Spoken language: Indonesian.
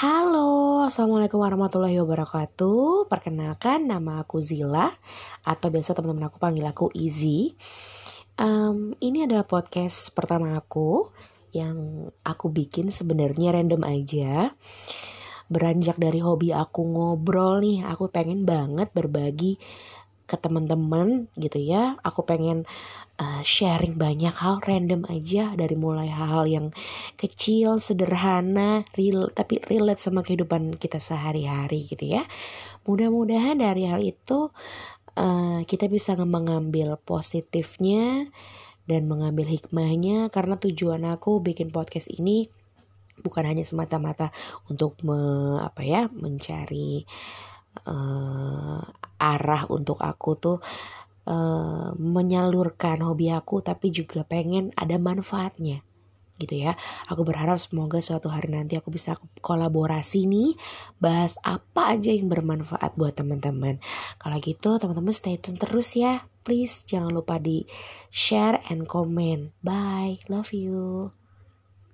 Halo, Assalamualaikum warahmatullahi wabarakatuh. Perkenalkan nama aku Zila Atau biasa teman-teman aku panggil aku Izzy. Um, Ini adalah podcast pertama aku Yang aku bikin sebenarnya random aja. Beranjak dari hobi aku ngobrol nih Aku pengen banget berbagi ke teman-teman gitu ya. Aku pengen uh, sharing banyak hal random aja dari mulai hal-hal yang kecil, sederhana, real tapi relate sama kehidupan kita sehari-hari gitu ya. Mudah-mudahan dari hal itu uh, kita bisa mengambil positifnya dan mengambil hikmahnya karena tujuan aku bikin podcast ini bukan hanya semata-mata untuk me, apa ya mencari uh, arah untuk aku tuh uh, menyalurkan hobi aku tapi juga pengen ada manfaatnya gitu ya. Aku berharap semoga suatu hari nanti aku bisa kolaborasi nih bahas apa aja yang bermanfaat buat teman-teman. Kalau gitu teman-teman stay tune terus ya. Please jangan lupa di share and comment. Bye. Love you.